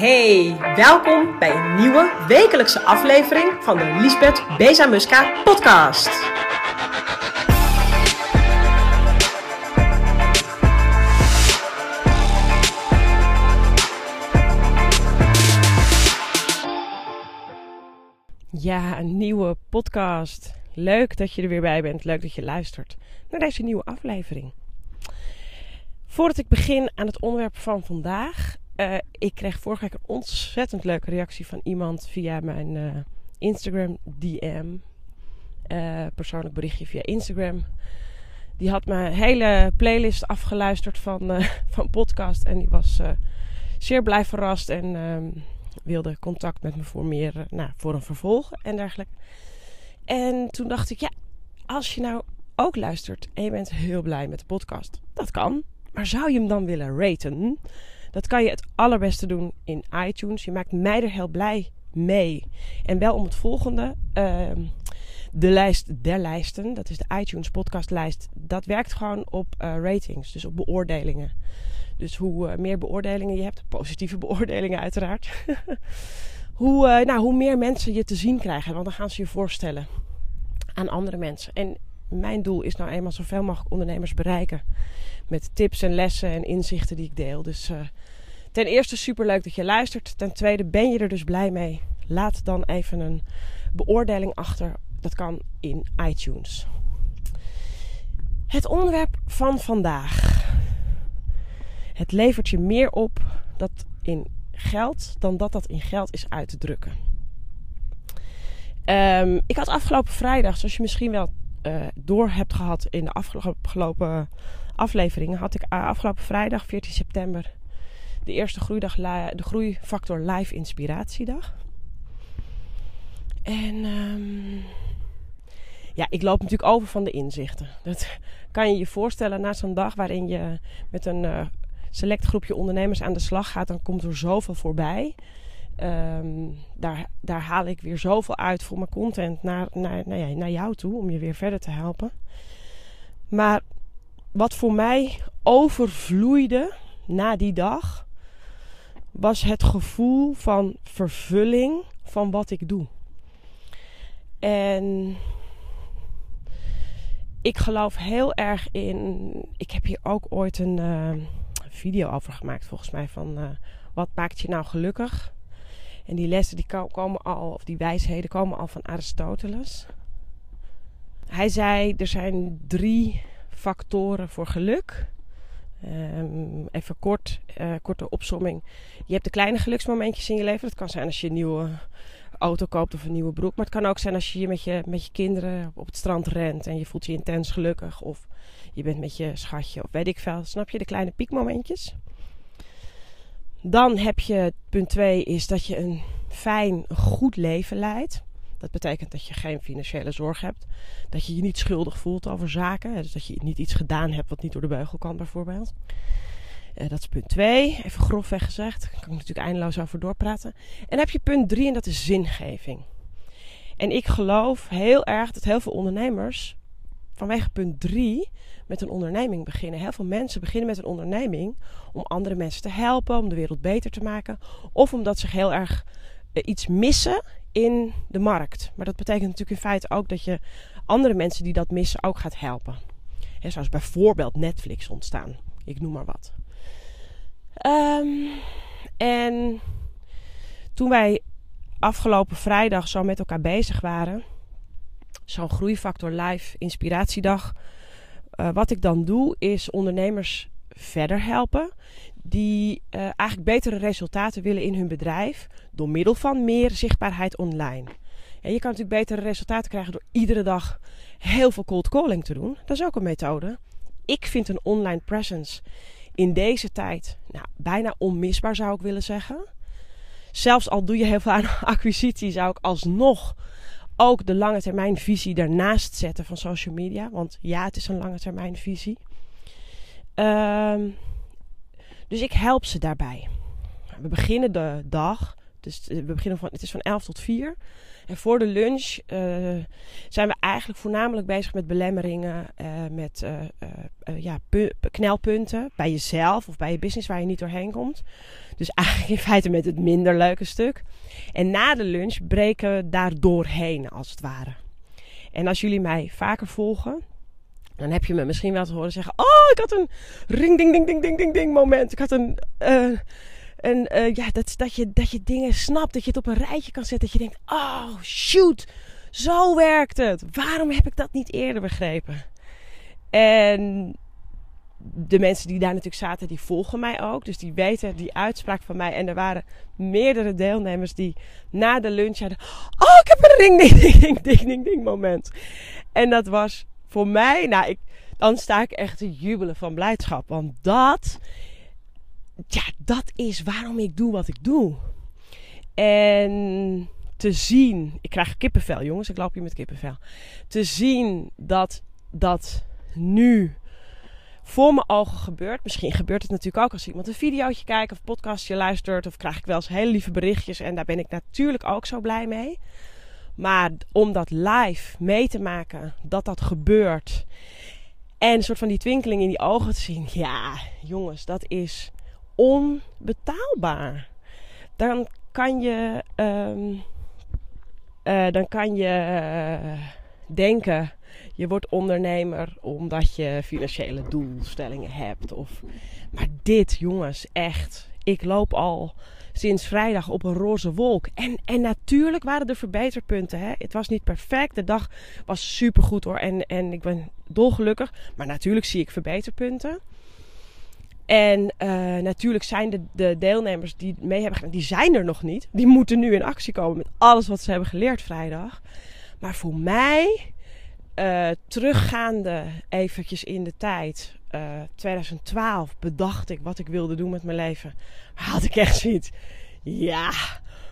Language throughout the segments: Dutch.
Hey, welkom bij een nieuwe wekelijkse aflevering van de Lisbeth Bezamuska podcast. Ja, een nieuwe podcast. Leuk dat je er weer bij bent. Leuk dat je luistert naar deze nieuwe aflevering. Voordat ik begin aan het onderwerp van vandaag. Uh, ik kreeg vorige week een ontzettend leuke reactie van iemand via mijn uh, Instagram DM. Uh, persoonlijk berichtje via Instagram. Die had mijn hele playlist afgeluisterd van, van podcast. En die was zeer blij verrast. En ehm, wilde contact met me voor meer, nou, voor een vervolg en dergelijke. En toen dacht ik, ja, als je nou ook luistert en je bent heel blij met de podcast, dat kan. Maar zou je hem dan willen raten? Dat kan je het allerbeste doen in iTunes. Je maakt mij er heel blij mee. En wel om het volgende. Uh, de lijst der lijsten, dat is de iTunes podcastlijst. Dat werkt gewoon op uh, ratings, dus op beoordelingen. Dus hoe uh, meer beoordelingen je hebt, positieve beoordelingen uiteraard. hoe, uh, nou, hoe meer mensen je te zien krijgen. Want dan gaan ze je voorstellen aan andere mensen. En mijn doel is nou eenmaal zoveel mogelijk ondernemers bereiken. Met tips en lessen en inzichten die ik deel. Dus uh, ten eerste super leuk dat je luistert. Ten tweede ben je er dus blij mee. Laat dan even een beoordeling achter. Dat kan in iTunes. Het onderwerp van vandaag. Het levert je meer op dat in geld dan dat dat in geld is uit te drukken. Um, ik had afgelopen vrijdag, zoals je misschien wel uh, door hebt gehad in de afgelopen afleveringen, had ik uh, afgelopen vrijdag, 14 september, de eerste groeidag, de Groeifactor Live Inspiratiedag. En um, ja, ik loop natuurlijk over van de inzichten. Dat kan je je voorstellen na zo'n dag waarin je met een uh, select groepje ondernemers aan de slag gaat, dan komt er zoveel voorbij. Um, daar, daar haal ik weer zoveel uit voor mijn content naar, naar, ja, naar jou toe om je weer verder te helpen. Maar wat voor mij overvloeide na die dag was het gevoel van vervulling van wat ik doe. En ik geloof heel erg in. Ik heb hier ook ooit een uh, video over gemaakt, volgens mij, van uh, wat maakt je nou gelukkig? En die lessen die komen al, of die wijsheden komen al van Aristoteles. Hij zei: er zijn drie factoren voor geluk. Um, even kort, uh, korte opsomming. Je hebt de kleine geluksmomentjes in je leven. Dat kan zijn als je een nieuwe auto koopt of een nieuwe broek. Maar het kan ook zijn als je met je, met je kinderen op het strand rent en je voelt je intens gelukkig. Of je bent met je schatje of weet ik veel. Snap je de kleine piekmomentjes? Dan heb je punt 2 is dat je een fijn, goed leven leidt. Dat betekent dat je geen financiële zorg hebt. Dat je je niet schuldig voelt over zaken. Dus dat je niet iets gedaan hebt wat niet door de beugel kan, bijvoorbeeld. Uh, dat is punt 2. Even grofweg gezegd. Daar kan ik natuurlijk eindeloos over doorpraten. En dan heb je punt 3 en dat is zingeving. En ik geloof heel erg dat heel veel ondernemers vanwege punt 3 met een onderneming beginnen. Heel veel mensen beginnen met een onderneming om andere mensen te helpen, om de wereld beter te maken. Of omdat ze heel erg uh, iets missen in de markt. Maar dat betekent natuurlijk in feite ook dat je andere mensen die dat missen ook gaat helpen. He, zoals bijvoorbeeld Netflix ontstaan. Ik noem maar wat. Um, en toen wij afgelopen vrijdag zo met elkaar bezig waren, zo'n groeifactor live inspiratiedag. Uh, wat ik dan doe is ondernemers verder helpen die uh, eigenlijk betere resultaten willen in hun bedrijf door middel van meer zichtbaarheid online. En je kan natuurlijk betere resultaten krijgen door iedere dag heel veel cold calling te doen. Dat is ook een methode. Ik vind een online presence in deze tijd nou, bijna onmisbaar, zou ik willen zeggen. Zelfs al doe je heel veel aan acquisitie, zou ik alsnog ook de lange termijn visie daarnaast zetten van social media. Want ja, het is een lange termijn visie. Um, dus ik help ze daarbij. We beginnen de dag Dus we beginnen van, het is van 11 tot 4. En voor de lunch uh, zijn we eigenlijk voornamelijk bezig met belemmeringen, uh, met ja, knelpunten bij jezelf of bij je business waar je niet doorheen komt. Dus eigenlijk in feite met het minder leuke stuk. En na de lunch breken we daar doorheen, als het ware. En als jullie mij vaker volgen, dan heb je me misschien wel te horen zeggen: Oh, ik had een ring, ding, ding, ding, ding, ding, ding moment. Ik had een. En uh, ja, dat, dat, je, dat je dingen snapt, dat je het op een rijtje kan zetten. Dat je denkt: Oh, shoot, zo werkt het. Waarom heb ik dat niet eerder begrepen? En de mensen die daar natuurlijk zaten, die volgen mij ook. Dus die weten die uitspraak van mij. En er waren meerdere deelnemers die na de lunch hadden... Oh, ik heb een ring, ding, ding, ding, ding, ding, ding moment. En dat was voor mij... Nou, ik, dan sta ik echt te jubelen van blijdschap. Want dat... Ja, dat is waarom ik doe wat ik doe. En te zien... Ik krijg kippenvel, jongens. Ik loop hier met kippenvel. Te zien dat dat nu voor mijn ogen gebeurt. Misschien gebeurt het natuurlijk ook als iemand een videootje kijkt of podcastje luistert. Of krijg ik wel eens hele lieve berichtjes. En daar ben ik natuurlijk ook zo blij mee. Maar om dat live mee te maken, dat dat gebeurt. En een soort van die twinkeling in die ogen te zien. Ja, jongens, dat is onbetaalbaar. Dan kan je, um, uh, dan kan je uh, denken je wordt ondernemer omdat je financiële doelstellingen hebt. Of... Maar dit, jongens, echt. Ik loop al sinds vrijdag op een roze wolk. En, en natuurlijk waren er verbeterpunten. Hè? Het was niet perfect. De dag was supergoed hoor. En, en ik ben dolgelukkig. Maar natuurlijk zie ik verbeterpunten. En uh, natuurlijk zijn de, de, deelnemers die mee hebben gedaan, die zijn er nog niet. Die moeten nu in actie komen met alles wat ze hebben geleerd vrijdag. Maar voor mij uh, teruggaande eventjes in de tijd, uh, eh, 2012, bedacht ik wat ik wilde doen met mijn leven. Had ik echt zoiets. Ja,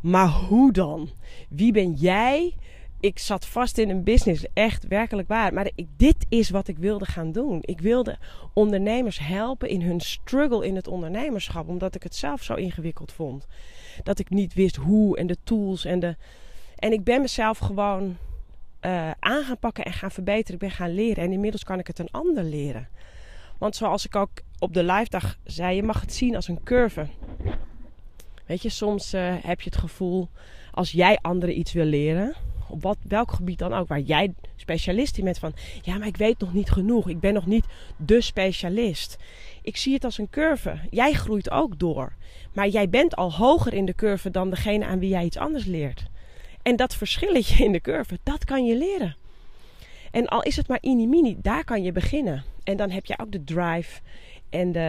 maar hoe dan? Wie ben jij? Ik zat vast in een business, echt werkelijk waar. Maar ik, dit is wat ik wilde gaan doen. Ik wilde ondernemers helpen in hun struggle in het ondernemerschap, omdat ik het zelf zo ingewikkeld vond. Dat ik niet wist hoe en de tools en de. En ik ben mezelf gewoon uh, aan gaan pakken en gaan verbeteren. Ik ben gaan leren. En inmiddels kan ik het een ander leren. Want zoals ik ook op de live dag zei, je mag het zien als een curve. Weet je, soms uh, heb je het gevoel als jij anderen iets wil leren, op wat, welk gebied dan ook, waar jij specialist in bent van, ja, maar ik weet nog niet genoeg. Ik ben nog niet de specialist. Ik zie het als een curve. Jij groeit ook door. Maar jij bent al hoger in de curve dan degene aan wie jij iets anders leert. En dat verschilletje in de curve, dat kan je leren. En al is het maar mini-mini, daar kan je beginnen. En dan heb je ook de drive en de,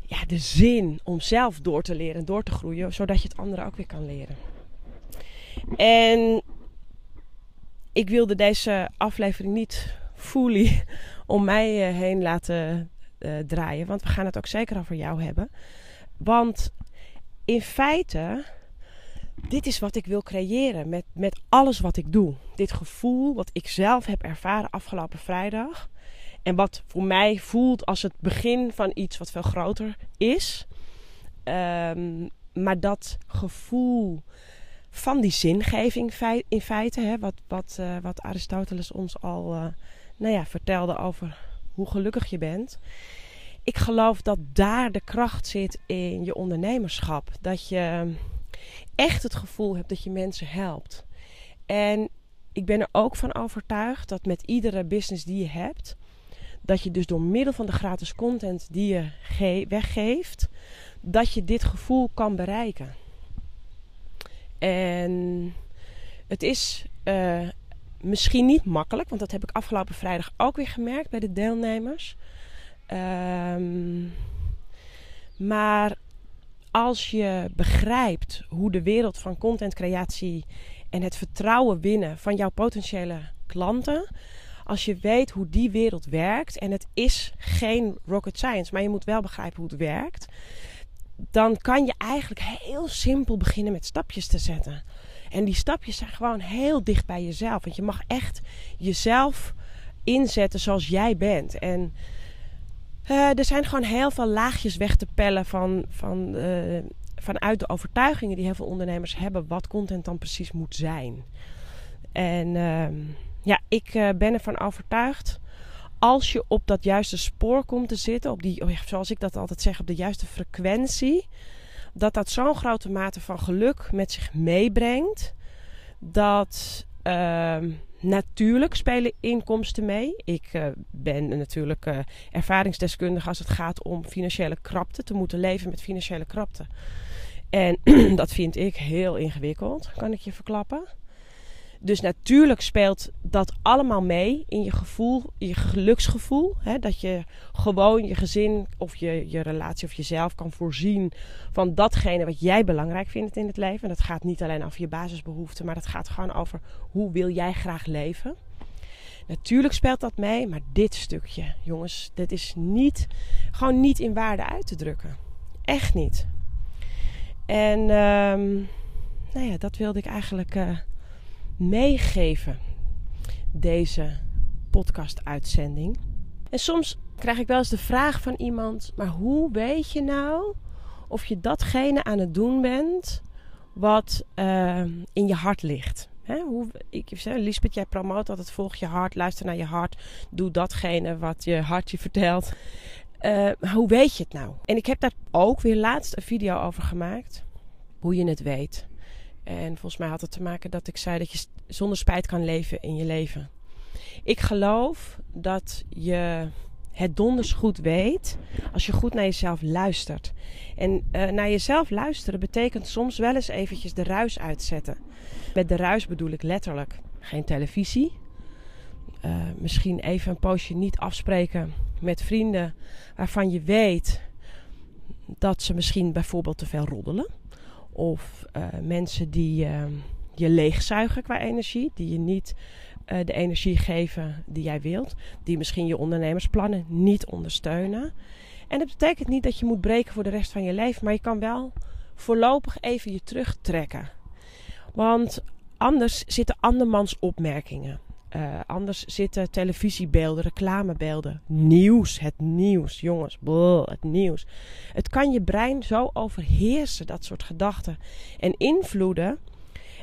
ja, de zin om zelf door te leren, door te groeien, zodat je het anderen ook weer kan leren. En ik wilde deze aflevering niet fully om mij eh, heen laten uh, draaien, want we gaan het ook zeker over jou hebben. Want in feite dit is wat ik wil creëren met, met alles wat ik doe. Dit gevoel wat ik zelf heb ervaren afgelopen vrijdag. En wat voor mij voelt als het begin van iets wat veel groter is. Um, maar dat gevoel van die zingeving in feite, hè, wat, wat, uh, wat Aristoteles ons al uh, nou ja, vertelde over hoe gelukkig je bent. Ik geloof dat daar de kracht zit in je ondernemerschap. Dat je echt het gevoel hebt dat je mensen helpt. En ik ben er ook van overtuigd dat met iedere business die je hebt, dat je dus door middel van de gratis content die je weggeeft, dat je dit gevoel kan bereiken. En het is uh, misschien niet makkelijk, want dat heb ik afgelopen vrijdag ook weer gemerkt bij de deelnemers. Um, maar als je begrijpt hoe de wereld van contentcreatie en het vertrouwen winnen van jouw potentiële klanten, als je weet hoe die wereld werkt, en het is geen rocket science, maar je moet wel begrijpen hoe het werkt, dan kan je eigenlijk heel simpel beginnen met stapjes te zetten. En die stapjes zijn gewoon heel dicht bij jezelf. Want je mag echt jezelf inzetten zoals jij bent. En uh, er zijn gewoon heel veel laagjes weg te pellen van, van, uh, vanuit de overtuigingen die heel veel ondernemers hebben, wat content dan precies moet zijn. En ehm, ja, ik uh, ben ervan overtuigd. Als je op dat juiste spoor komt te zitten, op die, oh zoals ik dat altijd zeg, op de juiste frequentie, dat dat zo'n grote mate van geluk met zich meebrengt. Dat uh, natuurlijk spelen inkomsten mee. Ik uh, ben natuurlijk uh, ervaringsdeskundige als het gaat om financiële krapte, te moeten leven met financiële krapte. En dat vind ik heel ingewikkeld, kan ik je verklappen. Dus natuurlijk speelt dat allemaal mee in je gevoel, je geluksgevoel. Hè? Dat je gewoon je gezin of je, je relatie of jezelf kan voorzien van datgene wat jij belangrijk vindt in het leven. En dat gaat niet alleen over je basisbehoeften, maar dat gaat gewoon over hoe wil jij graag leven. Natuurlijk speelt dat mee, maar dit stukje, jongens, dit is niet, gewoon niet in waarde uit te drukken. Echt niet. En um, nou ja, dat wilde ik eigenlijk. Uh, meegeven, deze podcast-uitzending. En soms krijg ik wel eens de vraag van iemand: maar hoe weet je nou of je datgene aan het doen bent wat uh, in je hart ligt? He, hoe, ik zeg, Lisbeth, jij promoot altijd volg je hart, luister naar je hart, doe datgene wat je hart je vertelt. Uh, hoe weet je het nou? En ik heb daar ook weer laatst een video over gemaakt. Hoe je het weet. En volgens mij had het te maken dat ik zei dat je zonder spijt kan leven in je leven. Ik geloof dat je het donders goed weet als je goed naar jezelf luistert. En uh, naar jezelf luisteren betekent soms wel eens eventjes de ruis uitzetten. Met de ruis bedoel ik letterlijk geen televisie. Uh, misschien even een poosje niet afspreken met vrienden waarvan je weet dat ze misschien bijvoorbeeld te veel roddelen of uh, mensen die uh, je leegzuigen qua energie, die je niet uh, de energie geven die jij wilt, die misschien je ondernemersplannen niet ondersteunen. En dat betekent niet dat je moet breken voor de rest van je leven, maar je kan wel voorlopig even je terugtrekken. Want anders zitten andermans opmerkingen. Uh, anders zitten televisiebeelden, reclamebeelden, nieuws, het nieuws, jongens, blah, het nieuws. Het kan je brein zo overheersen, dat soort gedachten en invloeden.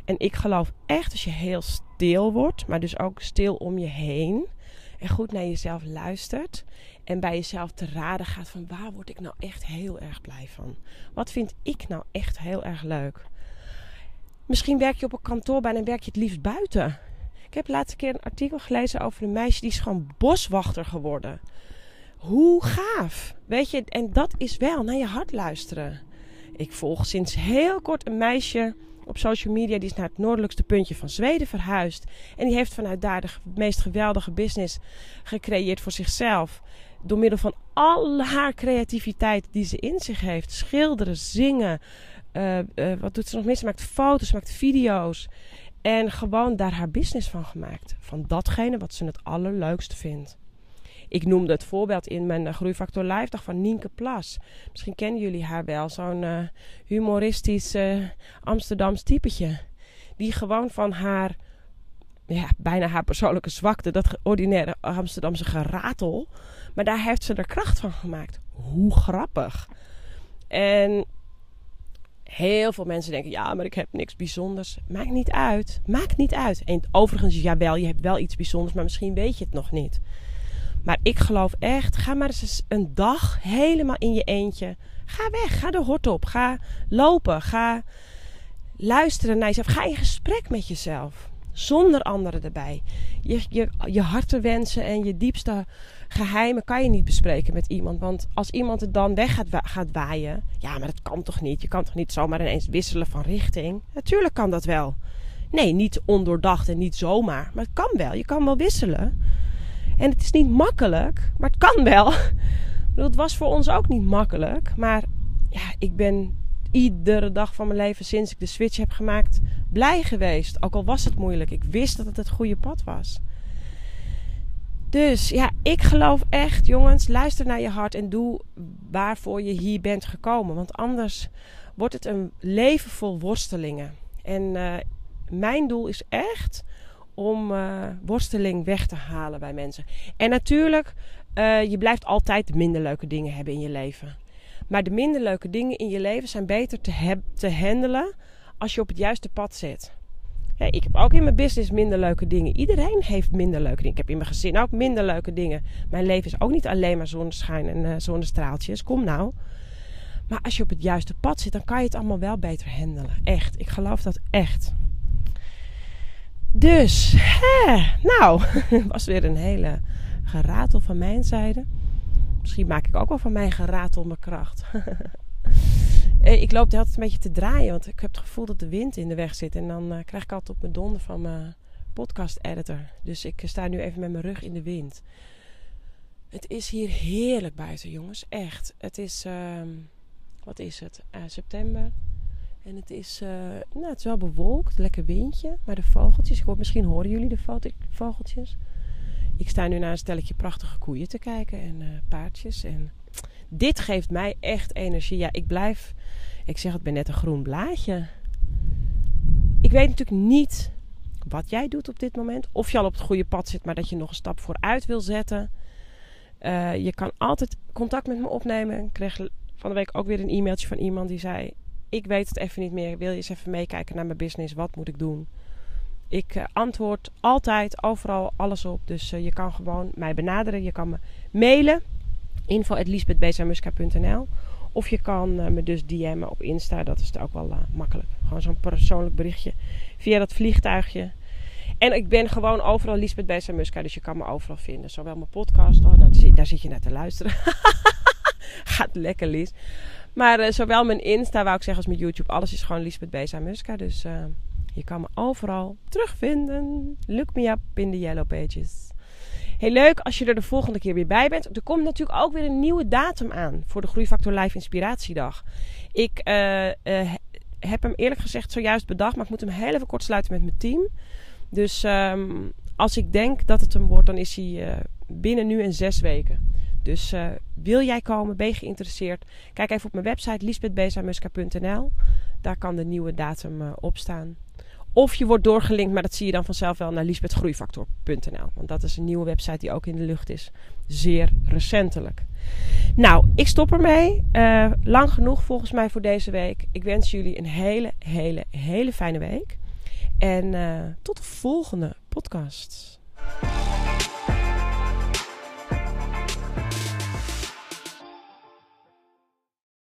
En ik geloof echt als je heel stil wordt, maar dus ook stil om je heen en goed naar jezelf luistert en bij jezelf te raden gaat van waar word ik nou echt heel erg blij van? Wat vind ik nou echt heel erg leuk? Misschien werk je op een kantoorbaan en werk je het liefst buiten. Ik heb laatste keer een artikel gelezen over een meisje die is gewoon boswachter geworden. Hoe gaaf. Weet je, en dat is wel naar je hart luisteren. Ik volg sinds heel kort een meisje op social media. Die is naar het noordelijkste puntje van Zweden verhuisd. En die heeft vanuit daar de meest geweldige business gecreëerd voor zichzelf. Door middel van al haar creativiteit die ze in zich heeft. Schilderen, zingen. Uh, uh, wat doet ze nog meer? Ze maakt foto's, maakt video's. En gewoon daar haar business van gemaakt. Van datgene wat ze het allerleukste vindt. Ik noemde het voorbeeld in mijn uh, Groeifactor Live dag van Nienke Plas. Misschien kennen jullie haar wel. Zo'n uh, humoristisch uh, typetje. Die gewoon van haar, ja, bijna haar persoonlijke zwakte, dat ordinaire Amsterdamse geratel. Maar daar heeft ze er kracht van gemaakt. Hoe grappig. En Heel veel mensen denken, ja, maar ik heb niks bijzonders. Maakt niet uit. Maakt niet uit. En overigens, jawel, je hebt wel iets bijzonders, maar misschien weet je het nog niet. Maar ik geloof echt, ga maar eens een dag helemaal in je eentje. Ga weg, ga de hort op, ga lopen, ga luisteren naar jezelf. Ga in gesprek met jezelf, zonder anderen erbij. Je, je, je hartenwensen en je diepste geheimen kan je niet bespreken met iemand. Want als iemand het dan weg gaat, gaat waaien. Ja, maar dat kan toch niet? Je kan toch niet zomaar ineens wisselen van richting? Natuurlijk kan dat wel. Nee, niet ondoordacht en niet zomaar. Maar het kan wel. Je kan wel wisselen. En het is niet makkelijk, maar het kan wel. Het was voor ons ook niet makkelijk. Maar ja, ik ben iedere dag van mijn leven sinds ik de switch heb gemaakt blij geweest. Ook al was het moeilijk. Ik wist dat het het goede pad was. Dus ja, ik geloof echt, jongens, luister naar je hart en doe waarvoor je hier bent gekomen. Want anders wordt het een leven vol worstelingen. En uh, mijn doel is echt om uh, worsteling weg te halen bij mensen. En natuurlijk, uh, je blijft altijd minder leuke dingen hebben in je leven. Maar de minder leuke dingen in je leven zijn beter te, te handelen als je op het juiste pad zit. ik heb ook in mijn business minder leuke dingen. Iedereen heeft minder leuke dingen. Ik heb in mijn gezin ook minder leuke dingen. Mijn leven is ook niet alleen maar zonneschijn en uh, zonnestraaltjes. Kom nou. Maar als je op het juiste pad zit, dan kan je het allemaal wel beter handelen. Echt. Ik geloof dat echt. Dus, hè, nou, was weer een hele geratel van mijn zijde. Misschien maak ik ook wel van mijn geratel mijn kracht. Eh, ik loop de hele tijd een beetje te draaien, want ik heb het gevoel dat de wind in de weg zit. En dan uh, krijg ik altijd op mijn donder van mijn podcast editor. Dus ik sta nu even met mijn rug in de wind. Het is hier heerlijk buiten, jongens. Echt. Het is, uh, wat is het? September. En het is, nou, het is wel bewolkt, lekker windje. Maar de vogeltjes, ik misschien horen jullie de vogeltjes. Ik sta nu naar een stelletje prachtige koeien te kijken en paardjes. En dit geeft mij echt energie. Ja, ik blijf, ik zeg het ben net een groen blaadje. Ik weet natuurlijk niet wat jij doet op dit moment. Of je al op het goede pad zit, maar dat je nog een stap vooruit wil zetten. Uh, je kan altijd contact met me opnemen. Ik kreeg van de week ook weer een e-mailtje van iemand die zei: Ik weet het even niet meer. Wil je eens even meekijken naar mijn business? Wat moet ik doen? Ik uh, antwoord altijd, overal, alles op. Dus uh, je kan gewoon mij benaderen. Je kan me mailen info.lisbethbezamuska.nl Of je kan uh, me dus DM'en op Insta. Dat is ook wel uh, makkelijk. Gewoon zo'n persoonlijk berichtje via dat vliegtuigje. En ik ben gewoon overal Lisbeth Bezamuska. Dus je kan me overal vinden. Zowel mijn podcast. Oh, daar zit je naar te luisteren. Gaat lekker, Lies. Maar uh, zowel mijn Insta, wou ik zeggen, als mijn YouTube. Alles is gewoon Lisbeth Bezamuska. Dus je kan me overal terugvinden. Look me up in the yellow pages. Heel leuk als je er de volgende keer weer bij bent. Er komt natuurlijk ook weer een nieuwe datum aan voor de Groeifactor Live Inspiratiedag. Ik uh, uh, heb hem eerlijk gezegd zojuist bedacht, maar ik moet hem heel even kort sluiten met mijn team. Dus um, als ik denk dat het hem wordt, dan is hij uh, binnen nu en zes weken. Dus wil jij komen, ben je geïnteresseerd? Kijk even op mijn website lisbethbezamuska.nl. Daar kan de nieuwe datum op staan. Of je wordt doorgelinkt, maar dat zie je dan vanzelf wel naar liesbethgroeifactor.nl. Want dat is een nieuwe website die ook in de lucht is. Zeer recentelijk. Nou, ik stop ermee. Uh, lang genoeg volgens mij voor deze week. Ik wens jullie een hele, hele, hele fijne week. En uh, tot de volgende podcast.